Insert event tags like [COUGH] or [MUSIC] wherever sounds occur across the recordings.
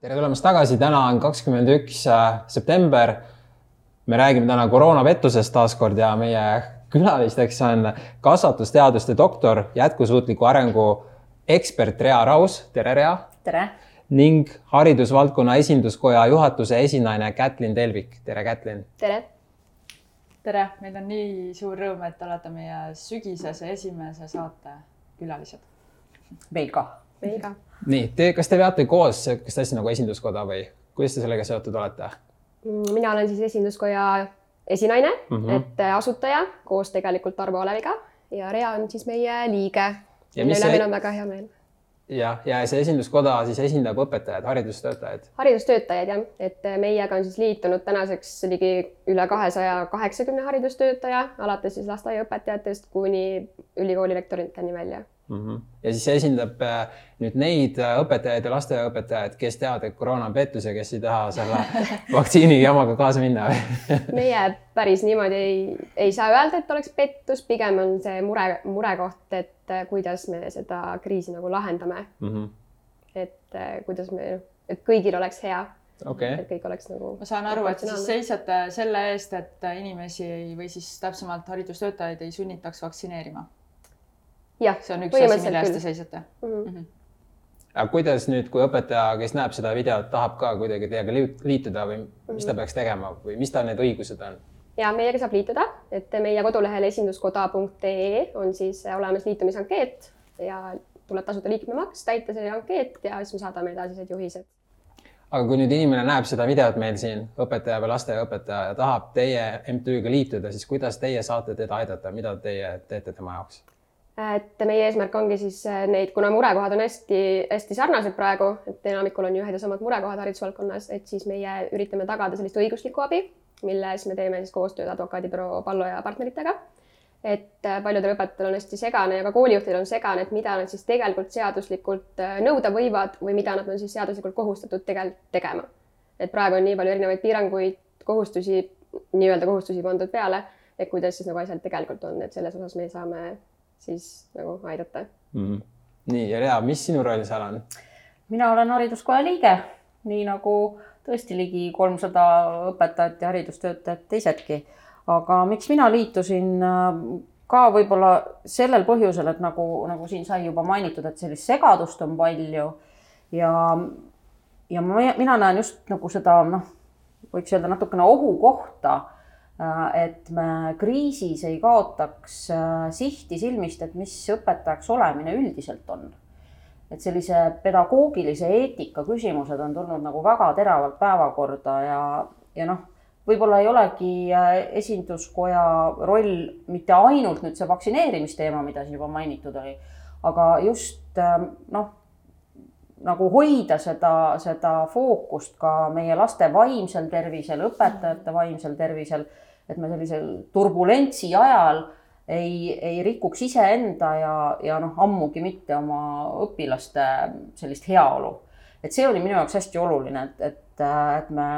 tere tulemast tagasi, täna on kakskümmend üks äh, september. me räägime täna koroonapettusest taaskord ja meie külalisteks on kasvatusteaduste doktor, jätkusuutliku arengu ekspert Rea Raus, tere Rea. tere. ning haridusvaldkonna esinduskoja juhatuse esinaine Kätlin Telvik, tere Kätlin. tere. tere, meil on nii suur rõõm, et olete meie sügisese esimese saate külalised. meil ka. Meil ka nii, te, kas te veate koos sihukest asja nagu esinduskoda või kuidas te sellega seotud olete? Mm, mina olen siis esinduskoja esinaine mm, -hmm. et äh, asutaja koos tegelikult Tarmo Oleviga ja Rea on siis meie liige. mille üle meil on väga hea meel. jah, ja see esinduskoda siis esindab õpetajaid, haridustöötajaid? haridustöötajaid jah, et äh, meiega on siis liitunud tänaseks ligi üle kahesaja kaheksakümne haridustöötaja, alates siis lasteaiaõpetajatest kuni ülikooli rektoriteni välja mm. -hmm. ja siis see esindab äh, nüüd neid äh, õpetajaid ja lasteaiaõpetajaid, kes teavad, et koroona on pettus ja kes ei taha selle [LAUGHS] vaktsiini jamaga kaasa minna [LAUGHS] meie päris niimoodi ei, ei saa öelda, et oleks pettus, pigem on see mure, murekoht, et äh, kuidas me seda kriisi nagu lahendame mm. -hmm. et kuidas me, et kõigil oleks hea okay.. et kõik oleks nagu. ma saan aru, et siis seisate selle eest, et inimesi ei, või siis täpsemalt haridustöötajaid ei sunnitaks vaktsineerima see on üks asi, mille eest te seisate mm. -hmm. aga kuidas nüüd, kui õpetaja, kes näeb seda videot, tahab ka kuidagi teiega liituda või mis ta mhm. peaks tegema või mis tal need õigused on? ja meiega saab liituda, et meie kodulehel esinduskoda.ee on siis olemas liitumisankeet ja tuleb tasuda liikmemaks, täita see ankeet ja siis me saadame edasised juhised. aga kui nüüd inimene näeb seda videot meil siin, õpetaja või lasteaiaõpetaja ja tahab teie MTÜ-ga liituda, siis kuidas teie saate teda aidata, mida teie teete tema jaoks? Et meie eesmärk ongi siis äh, neid, kuna murekohad on hästi-hästi sarnased praegu, et enamikul on ju ühed ja samad murekohad haridusvaldkonnas, et siis meie üritame tagada sellist õiguslikku abi, milles me teeme siis koostööd advokaadibüroo Pallo ja partneritega. et äh, paljudel õpetajatel on hästi segane ja ka koolijuhtidel on segane, et mida nad siis tegelikult seaduslikult äh, nõuda võivad või mida nad on siis seaduslikult kohustatud tegelikult tegema. et praegu on nii palju erinevaid piiranguid, kohustusi, nii-öelda kohustusi pandud peale, et kuidas siis nagu asjad tegelikult on, et selles osas me saame siis nagu aidata mm. -hmm. nii ja Rea, mis sinu roll seal on? mina olen hariduskoja liige, nii nagu tõesti ligi kolmsada õpetajat ja haridustöötajat teisedki. aga miks mina liitusin ka võib-olla sellel põhjusel, et nagu, nagu siin sai juba mainitud, et sellist segadust on palju ja, ja ma, mina näen just nagu seda noh, võiks öelda natukene ohukohta Äh, et me kriisis ei kaotaks äh, sihti silmist, et mis õpetajaks olemine üldiselt on. et sellise pedagoogilise eetika küsimused on tulnud nagu väga teravalt päevakorda ja, ja noh, võib-olla ei olegi äh, esinduskoja roll mitte ainult nüüd see vaktsineerimisteema, mida siin juba mainitud oli, aga just noh, nagu hoida seda, seda fookust ka meie laste vaimsel tervisel, õpetajate vaimsel tervisel et me sellisel turbulentsi ajal ei, ei rikuks iseenda ja, ja noh, ammugi mitte oma õpilaste sellist heaolu. et see oli minu jaoks hästi oluline, et, et, et me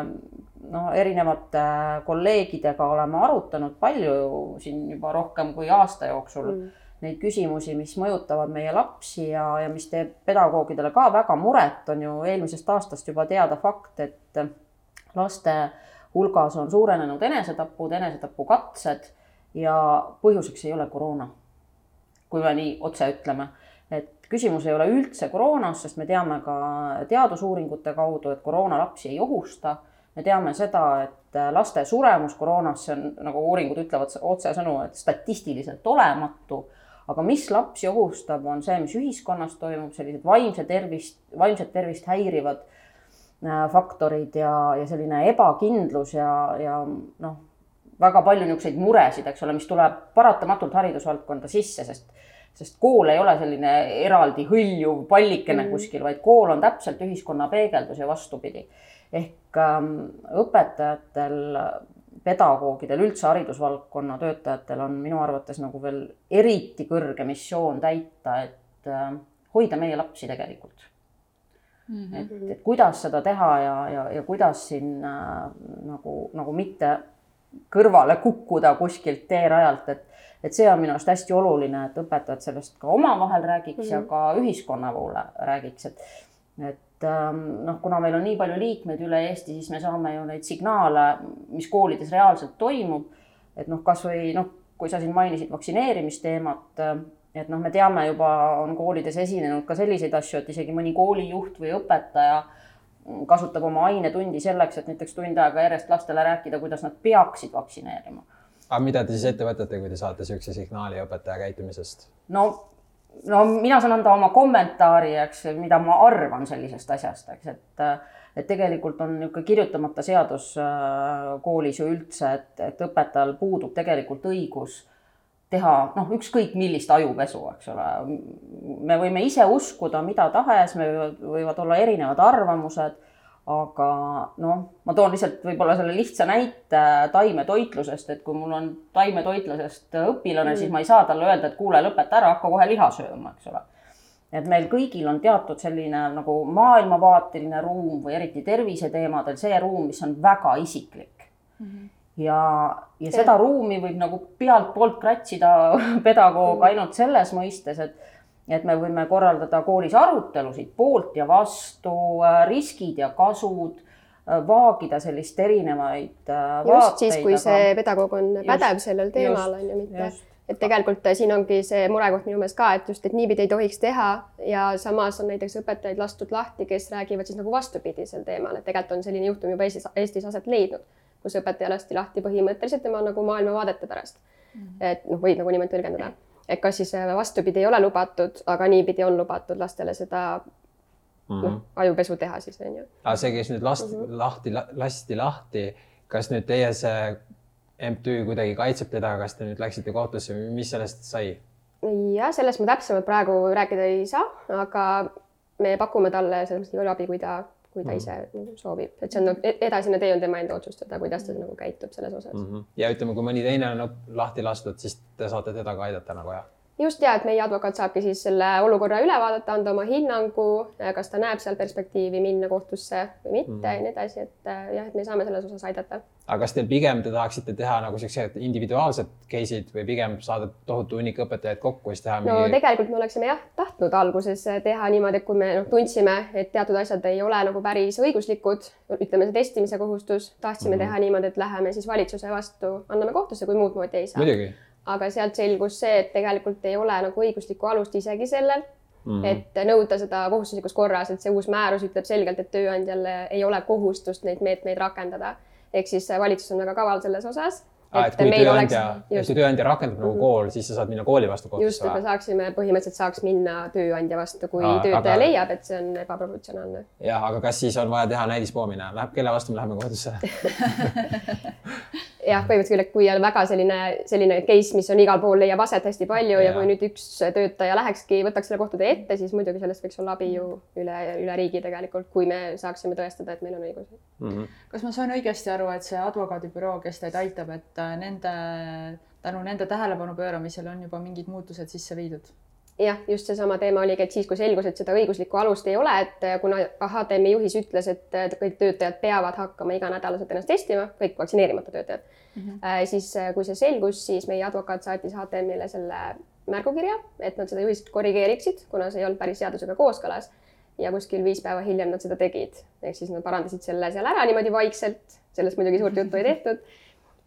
noh, erinevate kolleegidega oleme arutanud palju siin juba rohkem kui aasta jooksul mm. neid küsimusi, mis mõjutavad meie lapsi ja, ja mis teeb pedagoogidele ka väga muret, on ju eelmisest aastast juba teada fakt, et laste hulgas on suurenenud enesetapud, enesetapukatsed ja põhjuseks ei ole koroona. kui me nii otse ütleme, et küsimus ei ole üldse koroonas, sest me teame ka teadusuuringute kaudu, et koroona lapsi ei ohusta. me teame seda, et laste suremus koroonasse on, nagu uuringud ütlevad otsesõnu, et statistiliselt olematu aga mis lapsi ohustab, on see, mis ühiskonnas toimub, sellised vaimse tervist, vaimset tervist häirivad faktorid ja, ja selline ebakindlus ja, ja noh, väga palju niisuguseid muresid, eks ole, mis tuleb paratamatult haridusvaldkonda sisse, sest sest kool ei ole selline eraldi hõljuv pallikene mm. kuskil, vaid kool on täpselt ühiskonna peegeldus ja vastupidi. ehk ähm, õpetajatel, pedagoogidel, üldse haridusvaldkonna töötajatel on minu arvates nagu veel eriti kõrge missioon täita, et äh, hoida meie lapsi tegelikult Mm -hmm. et, et kuidas seda teha ja, ja, ja kuidas siin äh, nagu, nagu mitte kõrvale kukkuda kuskilt teerajalt, et, et see on minu arust hästi oluline, et õpetajad sellest ka omavahel räägiks mm -hmm. ja ka ühiskonna poole räägiks, et et ähm, noh, kuna meil on nii palju liikmeid üle Eesti, siis me saame ju neid signaale, mis koolides reaalselt toimub. et noh, kasvõi noh, kui sa siin mainisid vaktsineerimisteemat, et noh, me teame juba, on koolides esinenud ka selliseid asju, et isegi mõni koolijuht või õpetaja kasutab oma ainetundi selleks, et näiteks tund aega järjest lastele rääkida, kuidas nad peaksid vaktsineerima. aga mida te siis ette võtate, kui te saate niisuguse signaali õpetaja käitumisest? no, no mina saan anda oma kommentaari, eks, mida ma arvan sellisest asjast, eks, et et tegelikult on niisugune kirjutamata seadus äh, koolis ju üldse, et, et õpetajal puudub tegelikult õigus teha noh, ükskõik millist ajupesu, eks ole. me võime ise uskuda mida tahes, me võivad olla erinevad arvamused, aga noh, ma toon lihtsalt võib-olla selle lihtsa näite taimetoitlusest, et kui mul on taimetoitlusest õpilane mm., siis ma ei saa talle öelda, et kuule, lõpeta ära, hakka kohe liha sööma, eks ole. et meil kõigil on teatud selline nagu maailmavaateline ruum või eriti terviseteemadel see ruum, mis on väga isiklik mm. -hmm ja, ja seda ruumi võib nagu pealtpoolt kratsida [LAUGHS] pedagoog mm. ainult selles mõistes, et et me võime korraldada koolis arutelusid poolt ja vastu, äh, riskid ja kasud, äh, vaagida sellist erinevaid äh, just vaateid, siis, kui aga... see pedagoog on pädev just, sellel teemal on ju, mitte et tegelikult siin ongi see murekoht minu meelest ka, et just, et niipidi ei tohiks teha ja samas on näiteks õpetajaid lastud lahti, kes räägivad siis nagu vastupidisel teemal, et tegelikult on selline juhtum juba Eestis, Eestis aset leidnud kus õpetaja lasti lahti põhimõtteliselt tema nagu maailmavaadete pärast mm. -hmm. et noh, võib nagu niimoodi tõlgendada, et kas siis äh, vastupidi ei ole lubatud, aga niipidi on lubatud lastele seda mm -hmm. noh, ajupesu teha siis on ju. aga see, kes nüüd last mm -hmm. lahti, lasti lahti, kas nüüd teie see MTÜ kuidagi kaitseb teda, kas te nüüd läksite kohtusse või mis sellest sai? jah, sellest ma täpsemalt praegu rääkida ei saa, aga me pakume talle selles mõttes nii palju abi, kui ta kui ta mm -hmm. ise nagu soovib, et see on nagu edasine tee on tema enda otsustada, kuidas ta nagu käitub selles osas mm. -hmm. ja ütleme, kui mõni teine on lahti lastud, siis te saate teda ka aidata nagu jah? Just ja, et meie advokaat saabki siis selle olukorra üle vaadata, anda oma hinnangu, kas ta näeb seal perspektiivi minna kohtusse või mitte mm. ja nii edasi, et äh, jah, et me saame selles osas aidata. aga kas teil pigem te tahaksite teha nagu siuksed individuaalsed case'id või pigem saada tohutu hunnik õpetajaid kokku, siis teha mingi...? no tegelikult me oleksime jah tahtnud alguses teha niimoodi, et kui me noh, tundsime, et teatud asjad ei ole nagu päris õiguslikud, ütleme see testimise kohustus, tahtsime mm -hmm. teha niimoodi, et läheme siis valitsuse vastu, anname kohtusse, kui muud moodi ei saa. muidugi aga sealt selgus see, et tegelikult ei ole nagu õiguslikku alust isegi sellel mm, -hmm. et nõuda seda kohustuslikus korras, et see uus määrus ütleb selgelt, et tööandjal ei ole kohustust neid meetmeid rakendada. ehk siis valitsus on väga kaval selles osas Ah, et kui tööandja, et kui tööandja rakendab nagu mm -hmm. kool, siis sa saad minna kooli vastu kohtusse. just, et me saaksime, põhimõtteliselt saaks minna tööandja vastu, kui Aa, töötaja aga... leiab, et see on ebaproportsionaalne. jah, aga kas siis on vaja teha näidispoomine, läheb, kelle vastu me läheme kohtusse [LAUGHS] [LAUGHS] jah, põhimõtteliselt küll, et kui on väga selline, selline case, mis on igal pool, leiab aset hästi palju ja, ja kui nüüd üks töötaja lähekski, võtaks selle kohtade ette, siis muidugi sellest võiks olla abi ju üle, üle riigi tegelikult, kui me saaksime tõestada, et meil on õigus mm. -hmm. kas ma saan õigesti aru, et see advokaadibüroo, kes teid aitab, et äh, nende, tänu nende tähelepanu pööramisele on juba mingid muutused sisse viidud? Jah, just seesama teema oligi, et siis, kui selgus, et seda õiguslikku alust ei ole, et äh, kuna HTM-i juhis ütles, et äh, kõik töötajad peavad hakkama iganädalaselt ennast testima, kõik vaktsineerimata töötajad mm, -hmm. siis kui see selgus, siis meie advokaat saatis HTM-ile selle märgukirja, et nad seda juhist korrigeeriksid, kuna see ei olnud päris seadusega kooskõlas. ja kuskil viis päeva hiljem nad seda tegid, ehk siis nad parandasid selle seal ära niimoodi vaikselt, sellest muidugi suurt juttu ei tehtud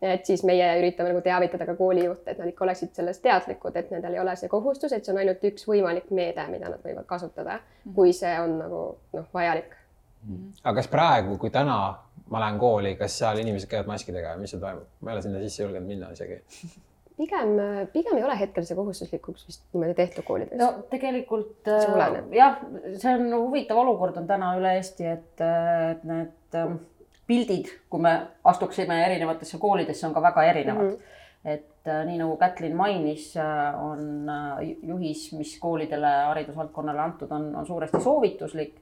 et siis meie üritame nagu teavitada ka koolijuhte, et nad ikka oleksid sellest teadlikud, et nendel ei ole see kohustus, et see on ainult üks võimalik meede, mida nad võivad kasutada, mhm. kui see on nagu noh, vajalik. Mhm. aga kas praegu, kui täna ma lähen kooli, kas seal inimesed käivad maskidega ja mis seal toimub? ma ei ole sinna sisse julgenud minna isegi pigem, pigem ei ole hetkel see kohustuslikuks vist niimoodi tehtud koolides. no tegelikult äh, jah, see on huvitav olukord on täna üle Eesti, et, et need äh, pildid, kui me astuksime erinevatesse koolidesse, on ka väga erinevad mm. -hmm. et äh, nii nagu Kätlin mainis, äh, on äh, juhis, mis koolidele, haridusvaldkonnale antud on, on suuresti soovituslik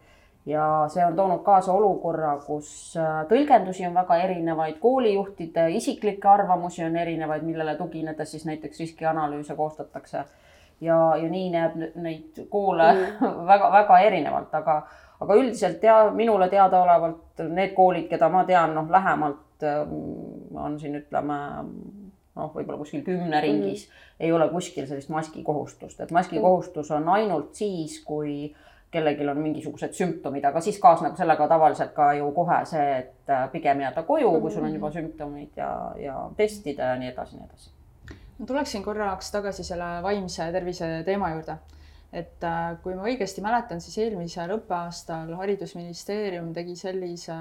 ja see on toonud kaasa olukorra, kus tõlgendusi on väga erinevaid, koolijuhtide isiklikke arvamusi on erinevaid, millele tuginedes siis näiteks riskianalüüse koostatakse. ja, ja nii näeb neid koole [LAUGHS] väga-väga mm. erinevalt, aga aga üldiselt tea, minule teadaolevalt need koolid, keda ma tean, noh, lähemalt mm, on siin ütleme noh, võib-olla kuskil kümne ringis mm, -hmm. ei ole kuskil sellist maskikohustust, et maskikohustus on ainult siis, kui kellelgi on mingisugused sümptomid, aga siis kaasneb sellega tavaliselt ka ju kohe see, et äh, pigem jääda koju, kui sul on juba sümptomid ja, ja testida ja nii edasi, nii edasi. ma tuleksin korraks tagasi selle vaimse tervise teema juurde. Et äh, kui ma õigesti mäletan, siis eelmisel õppeaastal Haridusministeerium tegi sellise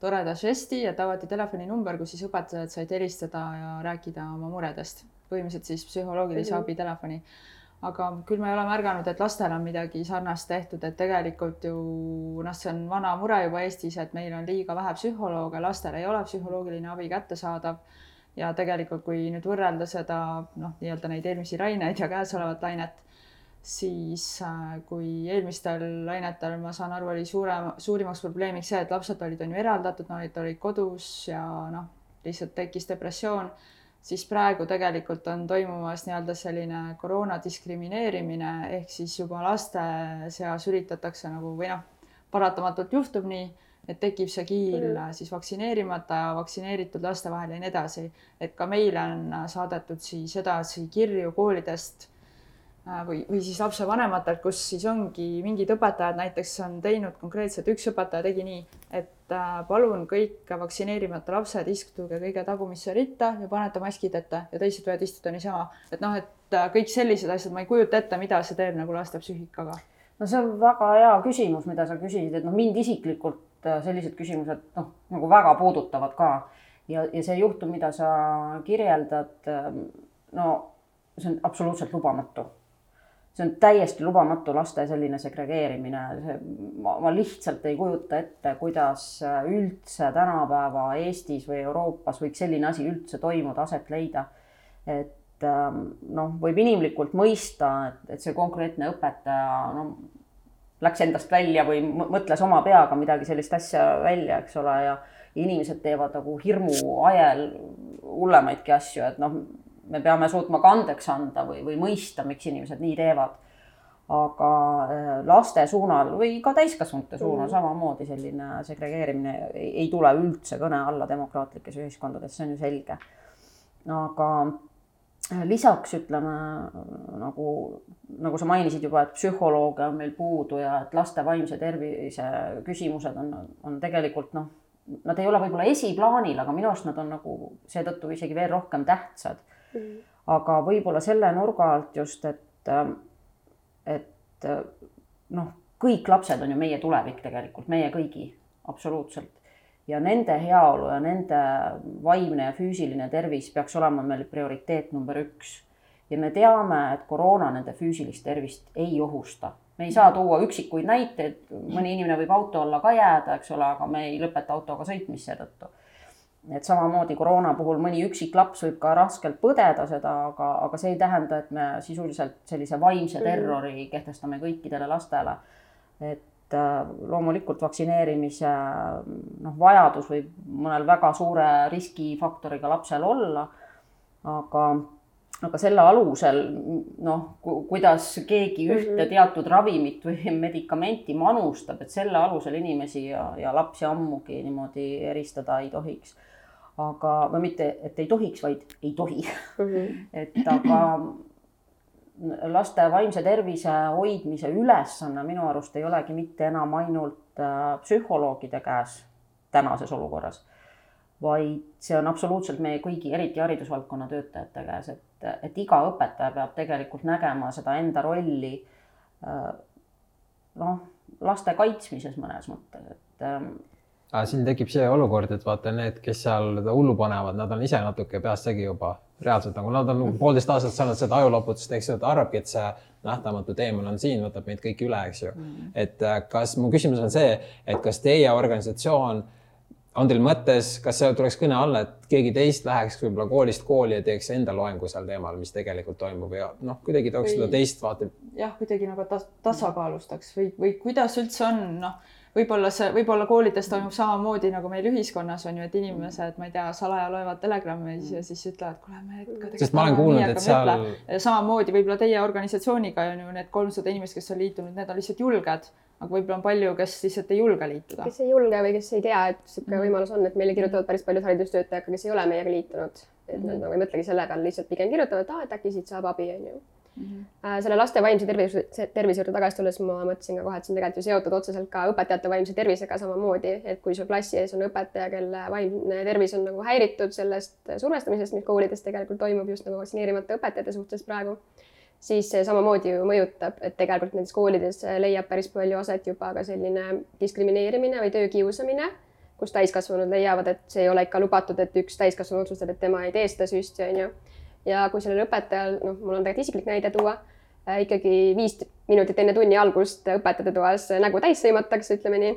toreda žesti, et avati telefoninumber, kus siis õpetajad said helistada ja rääkida oma muredest, põhimõtteliselt siis psühholoogilise mm -hmm. abi telefoni aga küll ma ei ole märganud, et lastel on midagi sarnast tehtud, et tegelikult ju noh, see on vana mure juba Eestis, et meil on liiga vähe psühholooge, lastel ei ole psühholoogiline abi kättesaadav. ja tegelikult, kui nüüd võrrelda seda noh, nii-öelda neid eelmisi laineid ja käesolevat lainet, siis äh, kui eelmistel lainetel, ma saan aru, oli suurem, suurimaks probleemiks see, et lapsed olid, on ju eraldatud, nad olid kodus ja noh, lihtsalt tekkis depressioon siis praegu tegelikult on toimumas nii-öelda selline koroona diskrimineerimine ehk siis juba laste seas üritatakse nagu või noh, paratamatult juhtub nii, et tekib see kiil mm. siis vaktsineerimata ja vaktsineeritud laste vahel ja nii edasi. et ka meile on saadetud siis edasi kirju koolidest või, või siis lapsevanematelt, kus siis ongi mingid õpetajad näiteks on teinud konkreetselt, üks õpetaja tegi nii, et äh, palun kõik vaktsineerimata lapsed istuge kõige tagumisse ritta ja panete maskid ette ja teised võivad istuda niisama. et noh, et äh, kõik sellised asjad, ma ei kujuta ette, mida see teeb nagu laste psüühikaga. no see on väga hea küsimus, mida sa küsisid, et noh, mind isiklikult sellised küsimused noh, nagu väga puudutavad ka ja, ja see juhtum, mida sa kirjeldad, no see on absoluutselt lubamatu see on täiesti lubamatu laste selline segregeerimine, see, ma, lihtsalt ei kujuta ette, kuidas üldse tänapäeva Eestis või Euroopas võiks selline asi üldse toimuda, aset leida. et ähm, noh, võib inimlikult mõista, et, et see konkreetne õpetaja noh, läks endast välja või mõtles oma peaga midagi sellist asja välja, eks ole, ja inimesed teevad nagu hirmu ajel hullemaidki asju, et noh me peame suutma ka andeks anda või, või mõista, miks inimesed nii teevad. aga äh, laste suunal või ka täiskasvanute suunal mm. samamoodi selline segregeerimine ei, ei tule üldse kõne alla demokraatlikes ühiskondades, see on ju selge. aga äh, lisaks ütleme nagu, nagu sa mainisid juba, et psühholooge on meil puudu ja et laste vaimse tervise küsimused on, on tegelikult noh, nad ei ole võib-olla esiplaanil, aga minu arust nad on nagu seetõttu isegi veel rohkem tähtsad mm.. aga võib-olla selle nurga alt just, et, et noh, kõik lapsed on ju meie tulevik tegelikult, meie kõigi, absoluutselt. ja nende heaolu ja nende vaimne ja füüsiline tervis peaks olema meil prioriteet number üks. ja me teame, et koroona nende füüsilist tervist ei ohusta me ei saa tuua üksikuid näiteid, mõni inimene võib auto alla ka jääda, eks ole, aga me ei lõpeta autoga sõitmist seetõttu et samamoodi koroona puhul mõni üksik laps võib ka raskelt põdeda seda, aga, aga see ei tähenda, et me sisuliselt sellise vaimse mm. terrori kehtestame kõikidele lastele. et äh, loomulikult vaktsineerimise noh, vajadus võib mõnel väga suure riskifaktoriga lapsel olla. aga, aga selle alusel noh, kuidas keegi ühte mm-hmm. teatud ravimit või [LAUGHS] medikamenti manustab, et selle alusel inimesi ja, ja lapsi ammugi niimoodi eristada ei tohiks aga, või mitte, et ei tohiks, vaid ei tohi mm. -hmm. [LAUGHS] et aga laste vaimse tervise hoidmise ülesanne minu arust ei olegi mitte enam ainult äh, psühholoogide käes tänases olukorras, vaid see on absoluutselt meie kõigi, eriti haridusvaldkonna töötajate käes, et, et iga õpetaja peab tegelikult nägema seda enda rolli äh, noh, laste kaitsmises mõnes mõttes, et ähm, aga siin tekib see olukord, et vaata need, kes seal hullu panevad, nad on ise natuke peast segi juba reaalselt nagu nad on nagu poolteist aastat saanud seda ajuloputust, eks ju, ta arvabki, et see nähtamatu teemant on siin, võtab meid kõiki üle, eks ju mm.. et äh, kas mu küsimus on see, et kas teie organisatsioon on teil mõttes, kas see tuleks kõne alla, et keegi teist läheks võib-olla koolist kooli ja teeks enda loengu sel teemal, mis tegelikult toimub ja noh, kuidagi tooks või... seda teist vaatet. jah, kuidagi nagu tas tasakaalustaks või, või kuidas üldse on, noh võib-olla see, võib-olla koolides toimub samamoodi nagu meil ühiskonnas on ju, et inimesed, ma ei tea, salaja loevad telegrammi ja siis ütlevad, kuule, me ikka. sest ma olen kuulnud, et seal. samamoodi võib-olla teie organisatsiooniga on ju need kolmsada inimest, kes on liitunud, need on lihtsalt julged aga võib-olla on palju, kes lihtsalt ei julge liituda. kes ei julge või kes ei tea, et niisugune mm. võimalus on, et meile kirjutavad päris paljud haridustöötajad, kes ei ole meiega liitunud. et nad mm. nagu ei mõtlegi selle peale, lihtsalt pigem kirjutavad, et aa, et äkki siit saab abi, on ju mm. -hmm. selle laste vaimse tervise, tervise juurde tagasi tulles ma mõtlesin ka kohe, et see on tegelikult ju seotud otseselt ka õpetajate vaimse tervisega samamoodi, et kui sul klassi ees on õpetaja, kelle vaimne tervis on nagu häiritud sellest survestamisest, mis koolides tegelikult toimub just nagu vaktsineerimata õpetajate suhtes praegu, siis see samamoodi ju mõjutab, et tegelikult nendes koolides leiab päris palju aset juba ka selline diskrimineerimine või töökiusamine kus täiskasvanud leiavad, et see ei ole ikka lubatud, et üks täiskasvanu otsustab, et tema ei tee seda süsti, on ju. Ja kui sellel õpetajal, noh, mul on tegelikult isiklik näide tuua äh,, ikkagi viis minutit enne tunni algust õpetajate toas nägu täis sõimatakse, ütleme nii,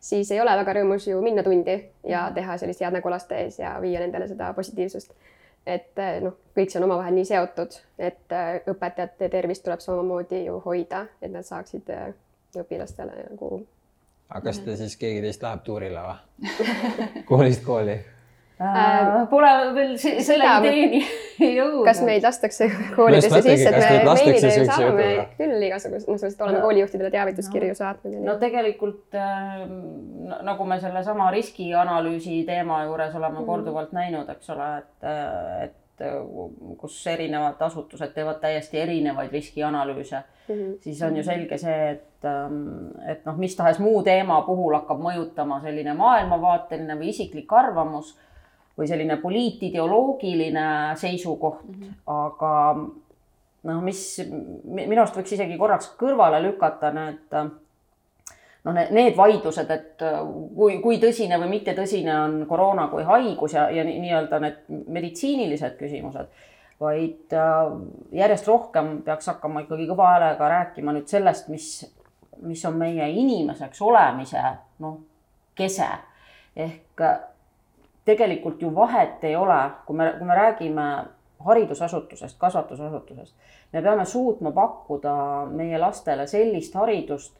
siis ei ole väga rõõmus ju minna tundi ja mhm. teha sellist head nägu laste ees ja viia nendele seda positiivsust. et äh, noh, kõik see on omavahel nii seotud, et äh, õpetajate tervist tuleb samamoodi ju hoida, et nad saaksid äh, õpilastele nagu aga kas te siis keegi teist läheb tuurile või [LAUGHS] koolist kooli äh,? Pole veel selle ideeni [LAUGHS] [LAUGHS] jõudnud. kas meid lastakse koolidesse sisse, et me meilidel saame küll igasugust, noh, sellest oleme koolijuhtidele teavituskirju no. saatnud. no tegelikult äh, nagu me sellesama riskianalüüsi teema juures oleme mm. korduvalt näinud, eks ole, et, et kus erinevad asutused teevad täiesti erinevaid riskianalüüse mm, -hmm. siis on ju selge see, et, ähm, et noh, mis tahes muu teema puhul hakkab mõjutama selline maailmavaateline või isiklik arvamus või selline poliitideoloogiline seisukoht mm, -hmm. aga noh, mis minu arust võiks isegi korraks kõrvale lükata need noh, need vaidlused, et äh, kui, kui tõsine või mittetõsine on koroona kui haigus ja, ja nii-öelda need meditsiinilised küsimused, vaid äh, järjest rohkem peaks hakkama ikkagi kõva häälega rääkima nüüd sellest, mis, mis on meie inimeseks olemise noh, kese ehk tegelikult ju vahet ei ole, kui me, kui me räägime haridusasutusest, kasvatusasutusest, me peame suutma pakkuda meie lastele sellist haridust,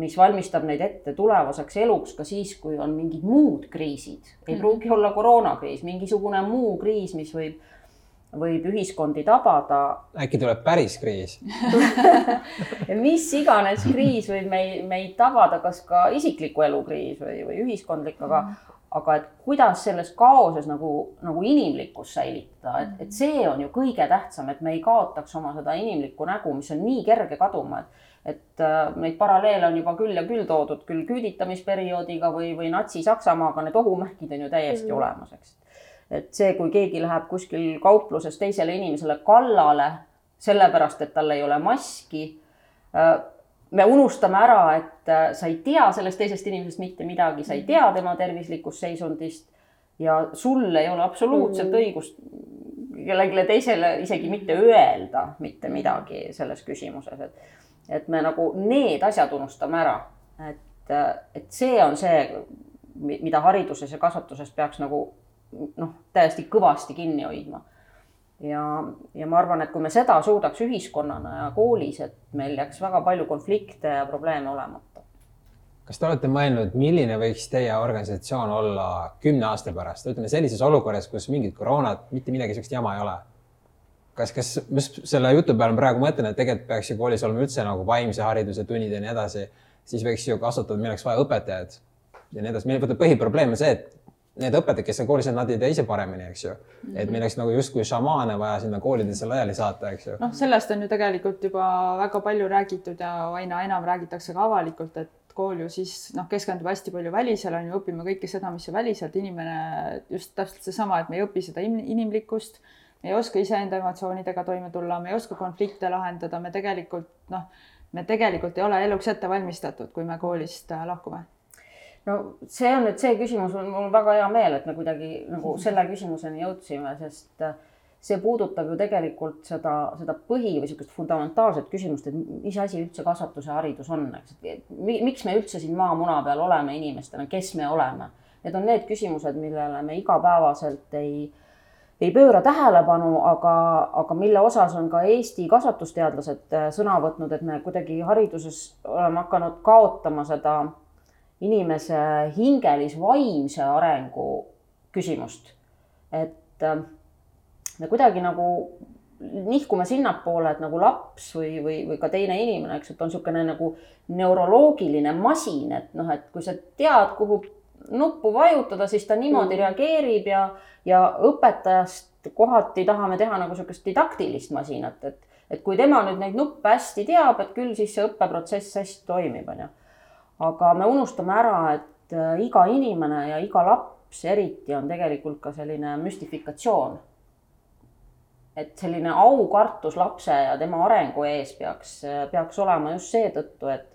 mis valmistab neid ette tulevaseks eluks ka siis, kui on mingid muud kriisid, ei mm. pruugi olla koroonakriis, mingisugune muu kriis, mis võib, võib ühiskondi tabada. äkki tuleb päris kriis [LAUGHS] mis iganes kriis võib meid, meid tabada, kas ka isikliku elu kriis või, või ühiskondlik, aga mm., aga et kuidas selles kaoses nagu, nagu inimlikkust säilitada, et, et see on ju kõige tähtsam, et me ei kaotaks oma seda inimlikku nägu, mis on nii kerge kaduma, et et äh, neid paralleele on juba küll ja küll toodud, küll küüditamisperioodiga või, või Natsi-Saksamaaga, need ohumärgid on ju täiesti mm. olemas, eks. et see, kui keegi läheb kuskil kaupluses teisele inimesele kallale, sellepärast et tal ei ole maski äh,, me unustame ära, et äh, sa ei tea sellest teisest inimesest mitte midagi, sa ei tea tema tervislikust seisundist ja sul ei ole absoluutselt mm. õigust kellelegi teisele isegi mitte öelda mitte midagi selles küsimuses, et et me nagu need asjad unustame ära, et, et see on see, mida hariduses ja kasvatuses peaks nagu noh, täiesti kõvasti kinni hoidma. Ja, ja ma arvan, et kui me seda suudaks ühiskonnana ja koolis, et meil jääks väga palju konflikte ja probleeme olemata. kas te olete mõelnud, milline võiks teie organisatsioon olla kümne aasta pärast, ütleme sellises olukorras, kus mingit koroonat, mitte midagi sellist jama ei ole kas, kas, mis selle jutu peale praegu mõtlen, et tegelikult peaks ju koolis olema üldse nagu vaimse hariduse tunnid ja nii edasi, siis võiks ju kasutada, meil oleks vaja õpetajaid ja nii edasi. meil põhiprobleem on see, et need õpetajad, kes seal koolis on, nad ei tea ise paremini, eks ju. et meil oleks nagu justkui šamaane vaja sinna koolidesse laiali saata, eks ju. noh, sellest on ju tegelikult juba väga palju räägitud ja aina enam räägitakse ka avalikult, et kool ju siis noh, keskendub hästi palju välisele, on ju, õpime kõike seda, mis on väliselt, inimene just täpselt seesama, et me ei õpi seda inimlikkust. Me ei oska iseenda emotsioonidega toime tulla, me ei oska konflikte lahendada, me tegelikult noh, me tegelikult ei ole eluks ette valmistatud, kui me koolist äh, lahkume no see on nüüd see küsimus, mul on väga hea meel, et me kuidagi nagu selle küsimuseni jõudsime, sest äh, see puudutab ju tegelikult seda, seda põhi või niisugust fundamentaalset küsimust, et mis asi üldse kasvatus ja haridus on, eks. miks me üldse siin maamuna peal oleme inimestena, kes me oleme? Need on need küsimused, millele me igapäevaselt ei ei pööra tähelepanu, aga, aga mille osas on ka Eesti kasvatusteadlased äh, sõna võtnud, et me kuidagi hariduses oleme hakanud kaotama seda inimese hingelis-vaimse arengu küsimust. et äh, me kuidagi nagu nihkume sinnapoole, et nagu laps või, või, või ka teine inimene, eks, et on niisugune nagu neuroloogiline masin, et noh, et kui sa tead, kuhu nuppu vajutada, siis ta niimoodi mm. reageerib ja, ja õpetajast kohati tahame teha nagu niisugust didaktilist masinat, et, et kui tema nüüd neid nuppe hästi teab, et küll siis see õppeprotsess hästi toimib, on ju. Aga me unustame ära, et äh, iga inimene ja iga laps eriti on tegelikult ka selline müstifikatsioon. et selline aukartus lapse ja tema arengu ees peaks, peaks olema just seetõttu, et,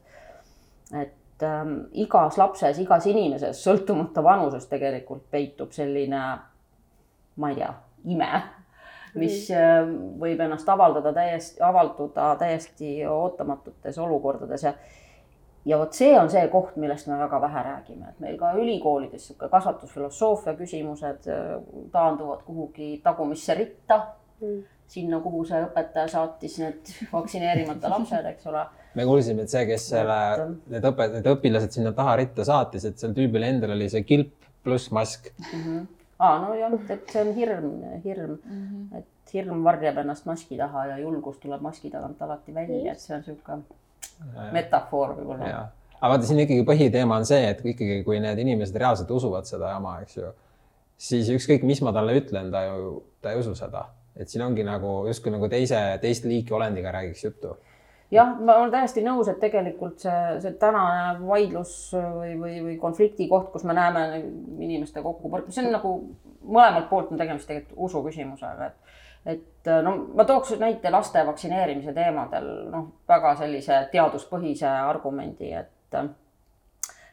et ähm, igas lapses, igas inimeses, sõltumata vanusest tegelikult peitub selline, ma ei tea, ime mis äh, võib ennast avaldada täiesti, avalduda täiesti ootamatutes olukordades ja ja vot see on see koht, millest me väga vähe räägime, et meil ka ülikoolides sihuke kasvatusfilosoofia küsimused äh, taanduvad kuhugi tagumisse ritta mm.. sinna, kuhu see õpetaja saatis need vaktsineerimata lapsed, eks ole. me kuulsime, et see, kes selle, need õpet-, need õpilased sinna taha ritta saatis, et sel tüübil endal oli see kilp pluss mask mm. -hmm aa, nojah, et see on hirm, hirm mm, -hmm. et hirm varjab ennast maski taha ja julgus tuleb maski tagant alati välja, et see on niisugune metafoor võib-olla. aga vaata, siin ikkagi põhiteema on see, et ikkagi, kui need inimesed reaalselt usuvad seda jama, eks ju, siis ükskõik, mis ma talle ütlen, ta ju, ta ei usu seda. et siin ongi nagu justkui nagu teise, teist liiki olendiga räägiks juttu jah, ma olen täiesti nõus, et tegelikult see, see tänane vaidlus või, või, või konflikti koht, kus me näeme inimeste kokku, see on nagu mõlemalt poolt on tegemist tegelikult usu küsimusega, et et no ma tooks näite laste vaktsineerimise teemadel, noh, väga sellise teaduspõhise argumendi, et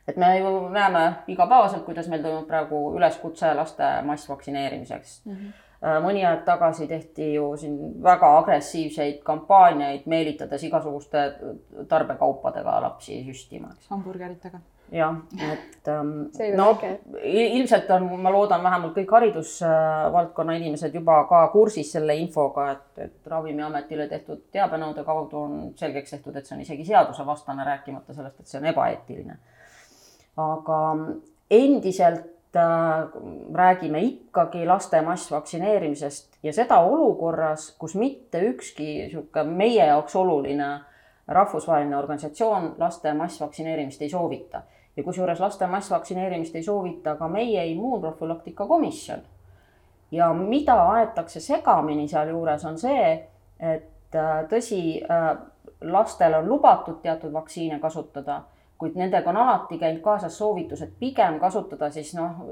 et me ju näeme igapäevaselt, kuidas meil toimub praegu üleskutse laste massvaktsineerimiseks mm. -hmm Äh, mõni aeg tagasi tehti ju siin väga agressiivseid kampaaniaid, meelitades igasuguste tarbekaupadega lapsi süstima, eks. hamburgeritega. Jah, et ähm, no ilmselt on, ma loodan, vähemalt kõik haridusvaldkonna inimesed juba ka kursis selle infoga, et, et Ravimiametile tehtud teabenõude kaudu on selgeks tehtud, et see on isegi seadusevastane, rääkimata sellest, et see on ebaeetiline. aga endiselt Äh, räägime ikkagi laste massvaktsineerimisest ja seda olukorras, kus mitte ükski niisugune meie jaoks oluline rahvusvaheline organisatsioon laste massvaktsineerimist ei soovita. Ja kusjuures laste massvaktsineerimist ei soovita ka meie immuunprofülaktika komisjon. ja mida aetakse segamini sealjuures, on see, et äh, tõsi, äh, lastel on lubatud teatud vaktsiine kasutada kuid nendega on alati käinud kaasas soovitus, et pigem kasutada siis noh,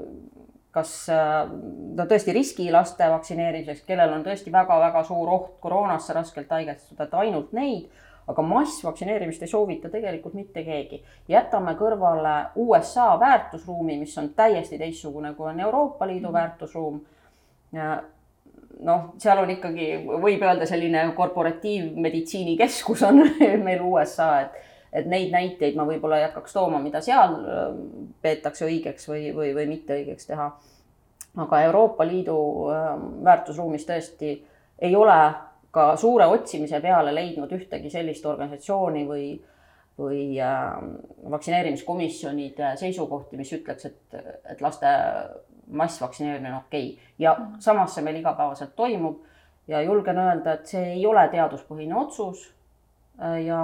kas no tõesti riskilaste vaktsineerimiseks, kellel on tõesti väga-väga suur oht koroonasse raskelt haigestuda, et ainult neid, aga massvaktsineerimist ei soovita tegelikult mitte keegi. jätame kõrvale USA väärtusruumi, mis on täiesti teistsugune, kui on Euroopa Liidu väärtusruum. noh, seal on ikkagi, võib öelda, selline korporatiivmeditsiini keskus on [LAUGHS] meil USA, et et neid näiteid ma võib-olla ei hakkaks tooma, mida seal äh, peetakse õigeks või, või, või mitte õigeks teha. aga Euroopa Liidu äh, väärtusruumis tõesti ei ole ka suure otsimise peale leidnud ühtegi sellist organisatsiooni või, või äh, vaktsineerimiskomisjonide seisukohti, mis ütleks, et, et laste massvaktsineerimine on okei okay. ja mhm. samas see meil igapäevaselt toimub ja julgen öelda, et see ei ole teaduspõhine otsus ja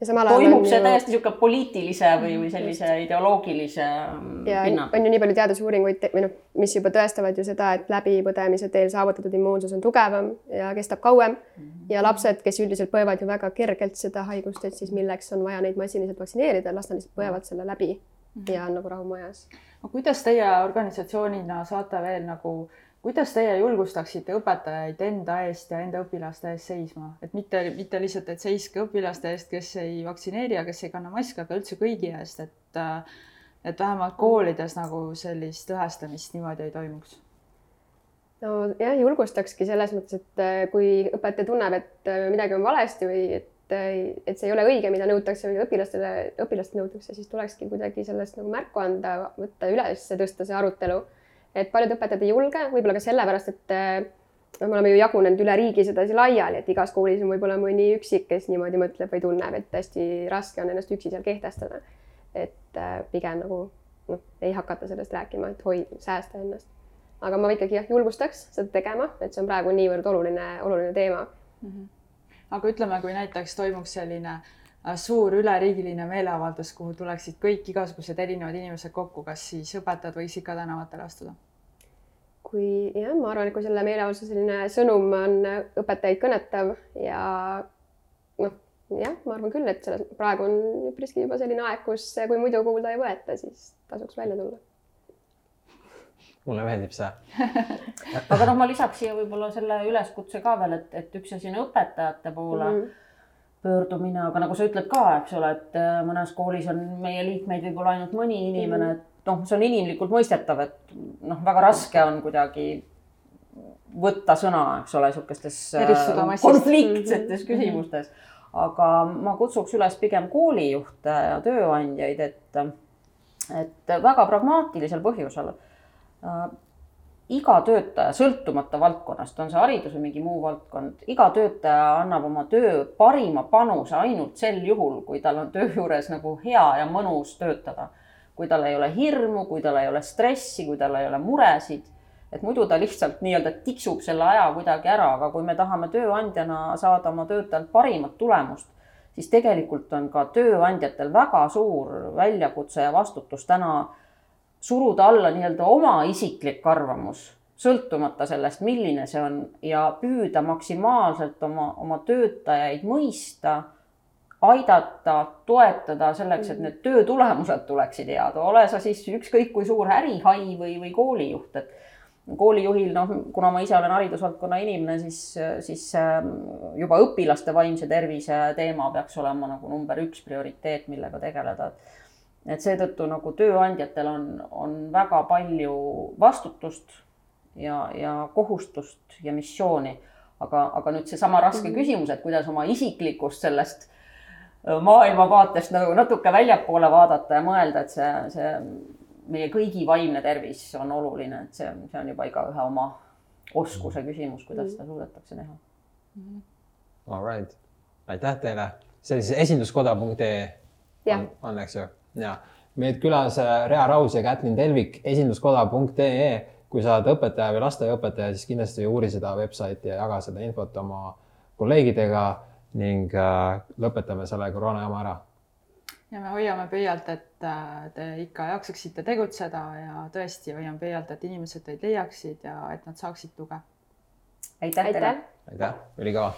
ja samal ajal toimub see ju... täiesti niisugune poliitilise või, või sellise Just. ideoloogilise mm, ja pinna. on ju nii palju teadusuuringuid või noh, mis juba tõestavad ju seda, et läbipõdemise teel saavutatud immuunsus on tugevam ja kestab kauem mm. -hmm. ja lapsed, kes üldiselt põevad ju väga kergelt seda haigust, et siis milleks on vaja neid massiliselt vaktsineerida, las nad lihtsalt põevad selle läbi mm -hmm. ja on nagu rahu majas. no kuidas teie organisatsioonina saate veel nagu äh, kuidas teie julgustaksite õpetajaid enda eest ja enda õpilaste eest seisma, et mitte, mitte lihtsalt, et seiske õpilaste eest, kes ei vaktsineeri ja kes ei kanna maski, aga üldse kõigi eest, et et vähemalt koolides nagu sellist lõhestamist niimoodi ei toimuks? nojah, julgustakski selles mõttes, et äh, kui õpetaja tunneb, et äh, midagi on valesti või et, äh, et see ei ole õige, mida nõutakse või õpilastele, õpilastelt nõutakse, siis tulekski kuidagi sellest nagu märku anda, võtta üles, tõsta see arutelu et paljud õpetajad ei julge, võib-olla ka sellepärast, et noh, me oleme ju jagunenud üle riigi sedasi laiali, et igas koolis on võib-olla mõni üksik, kes niimoodi mõtleb või tunneb, et hästi raske on ennast üksi seal kehtestada. et äh, pigem nagu noh, ei hakata sellest rääkima, et hoid-, säästa ennast. aga ma ikkagi jah, julgustaks seda tegema, et see on praegu niivõrd oluline, oluline teema mm. -hmm. aga ütleme, kui näiteks toimuks selline äh, Äh, suur üleriigiline meeleavaldus, kuhu tuleksid kõik igasugused erinevad inimesed kokku, kas siis õpetajad võiks ikka tänavatele astuda? kui jah, ma arvan, et kui selle meeleavalduse selline sõnum on õpetajaid kõnetav ja noh, jah, ma arvan küll, et selles praegu on üpriski juba selline aeg, kus kui muidu kuulda ei võeta, siis tasuks välja tulla. mulle meeldib see. [LAUGHS] aga noh, ma lisaks siia võib-olla selle üleskutse ka veel, et, et üks asi on õpetajate poole mm. -hmm pöördumine, aga nagu sa ütled ka, eks ole, et äh, mõnes koolis on meie liikmeid võib-olla ainult mõni inimene, et noh, see on inimlikult mõistetav, et noh, väga raske on kuidagi võtta sõna, eks ole, niisugustes äh, konfliktsetes mhm. küsimustes. aga ma kutsuks üles pigem koolijuhte ja tööandjaid, et, et väga pragmaatilisel põhjusel äh, iga töötaja, sõltumata valdkonnast, on see haridus või mingi muu valdkond, iga töötaja annab oma töö parima panuse ainult sel juhul, kui tal on töö juures nagu hea ja mõnus töötada. kui tal ei ole hirmu, kui tal ei ole stressi, kui tal ei ole muresid, et muidu ta lihtsalt nii-öelda tiksub selle aja kuidagi ära, aga kui me tahame tööandjana saada oma töötajalt parimat tulemust, siis tegelikult on ka tööandjatel väga suur väljakutse ja vastutus täna suruda alla nii-öelda oma isiklik arvamus, sõltumata sellest, milline see on ja püüda maksimaalselt oma, oma töötajaid mõista, aidata, toetada selleks, et need töö tulemused tuleksid head, ole sa siis ükskõik kui suur ärihai või, või koolijuht, et koolijuhil, noh, kuna ma ise olen haridusvaldkonna inimene, siis, siis ähm, juba õpilaste vaimse tervise teema peaks olema nagu number üks prioriteet, millega tegeleda, et et seetõttu nagu tööandjatel on, on väga palju vastutust ja, ja kohustust ja missiooni. aga, aga nüüd seesama raske mhm. küsimus, et kuidas oma isiklikust sellest äh, maailmavaatest nagu natuke väljapoole vaadata ja mõelda, et see, see meie kõigi vaimne tervis on oluline, et see, see on juba igaühe oma oskuse küsimus, kuidas mhm. seda suudetakse teha. Mhm. All right, aitäh teile, see oli siis esinduskoda.ee on, on, eks ju ja meid külas äh, Rea Raus ja Kätlin Telvik esinduskoda.ee. kui sa oled õpetaja või lasteaiaõpetaja, siis kindlasti uuri seda website'i ja jaga seda infot oma kolleegidega ning äh, lõpetame selle koroona jama ära. ja me hoiame pöialt, et äh, te ikka jaksaksite tegutseda ja tõesti hoiame pöialt, et inimesed teid leiaksid ja et nad saaksid tuge. aitäh teile. aitäh, ülikõva